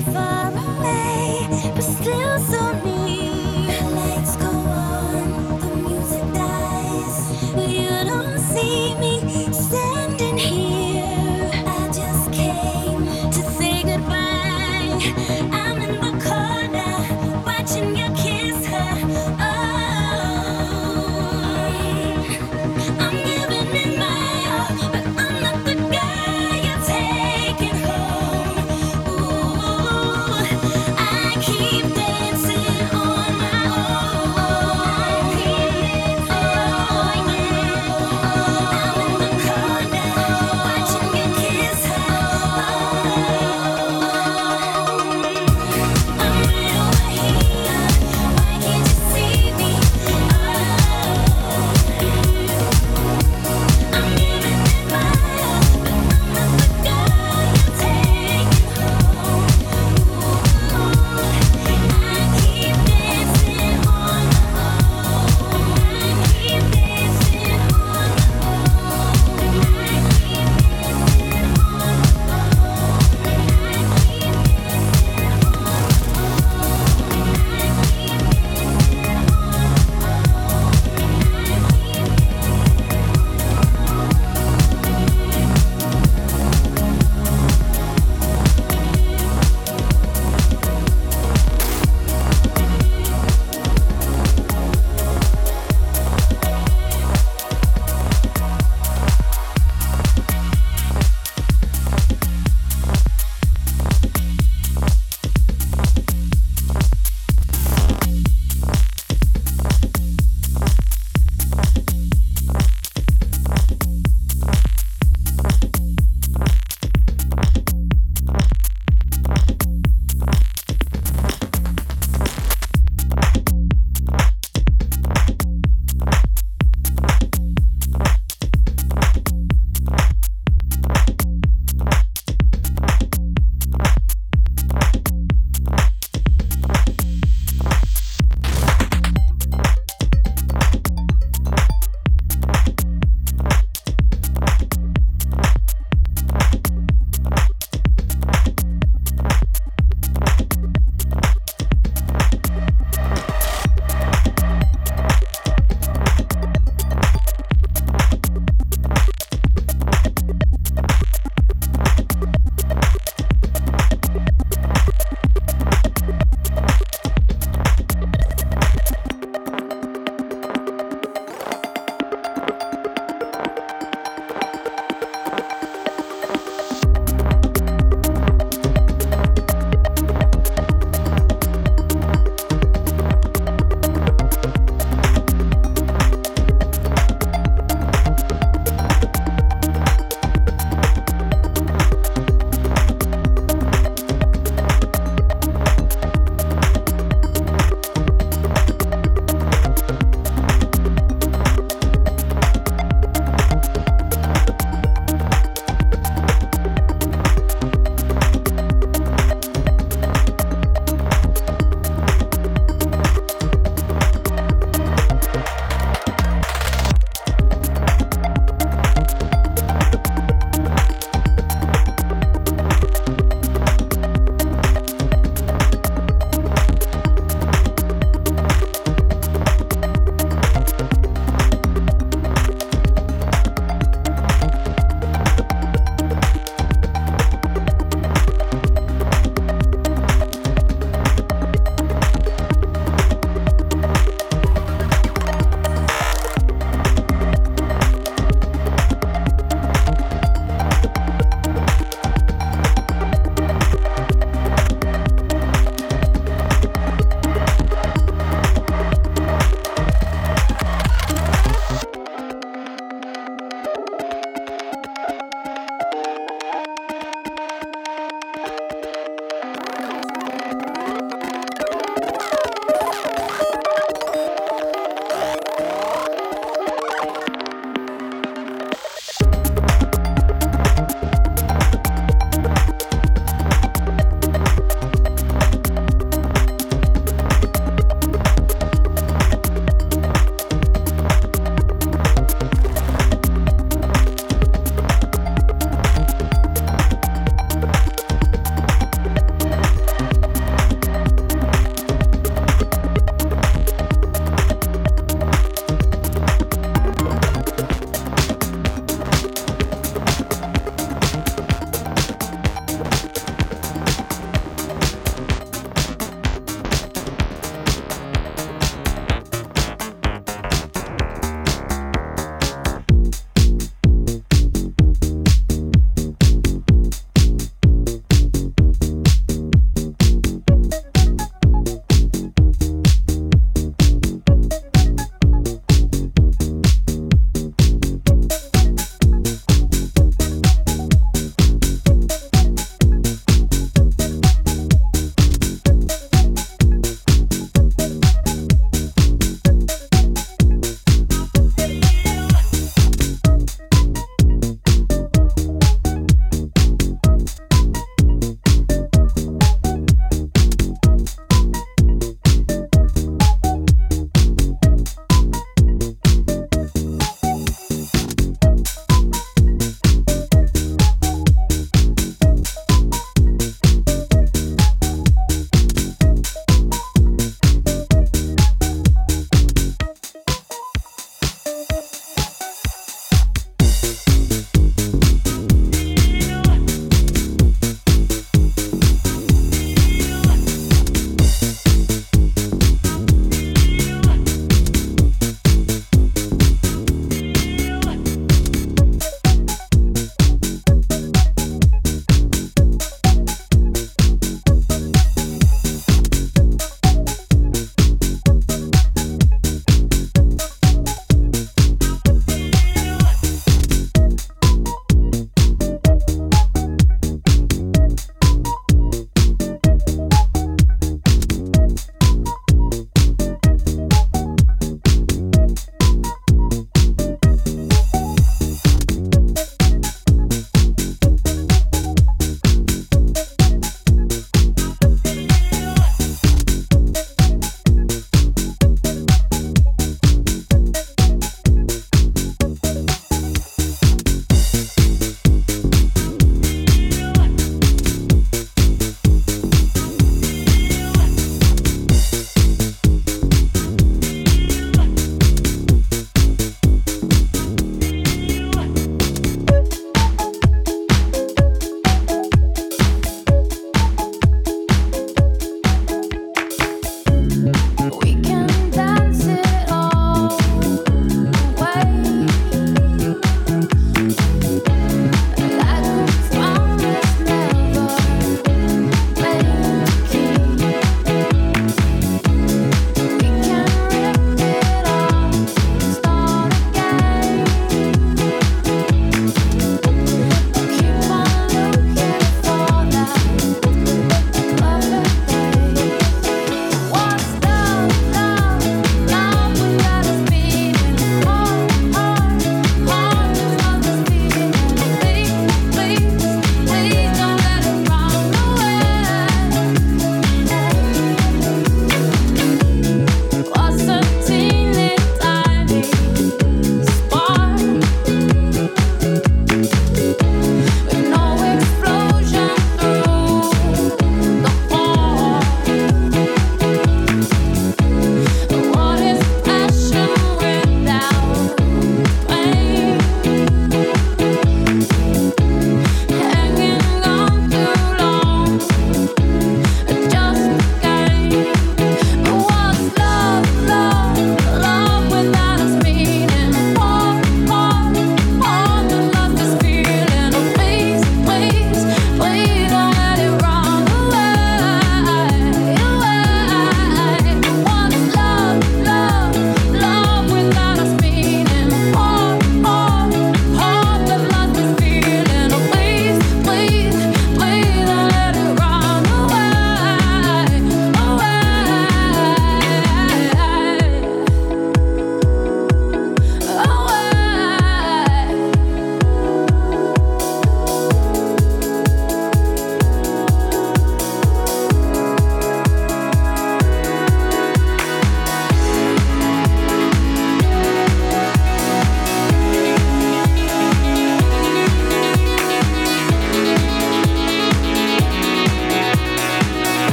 far away, but still so near.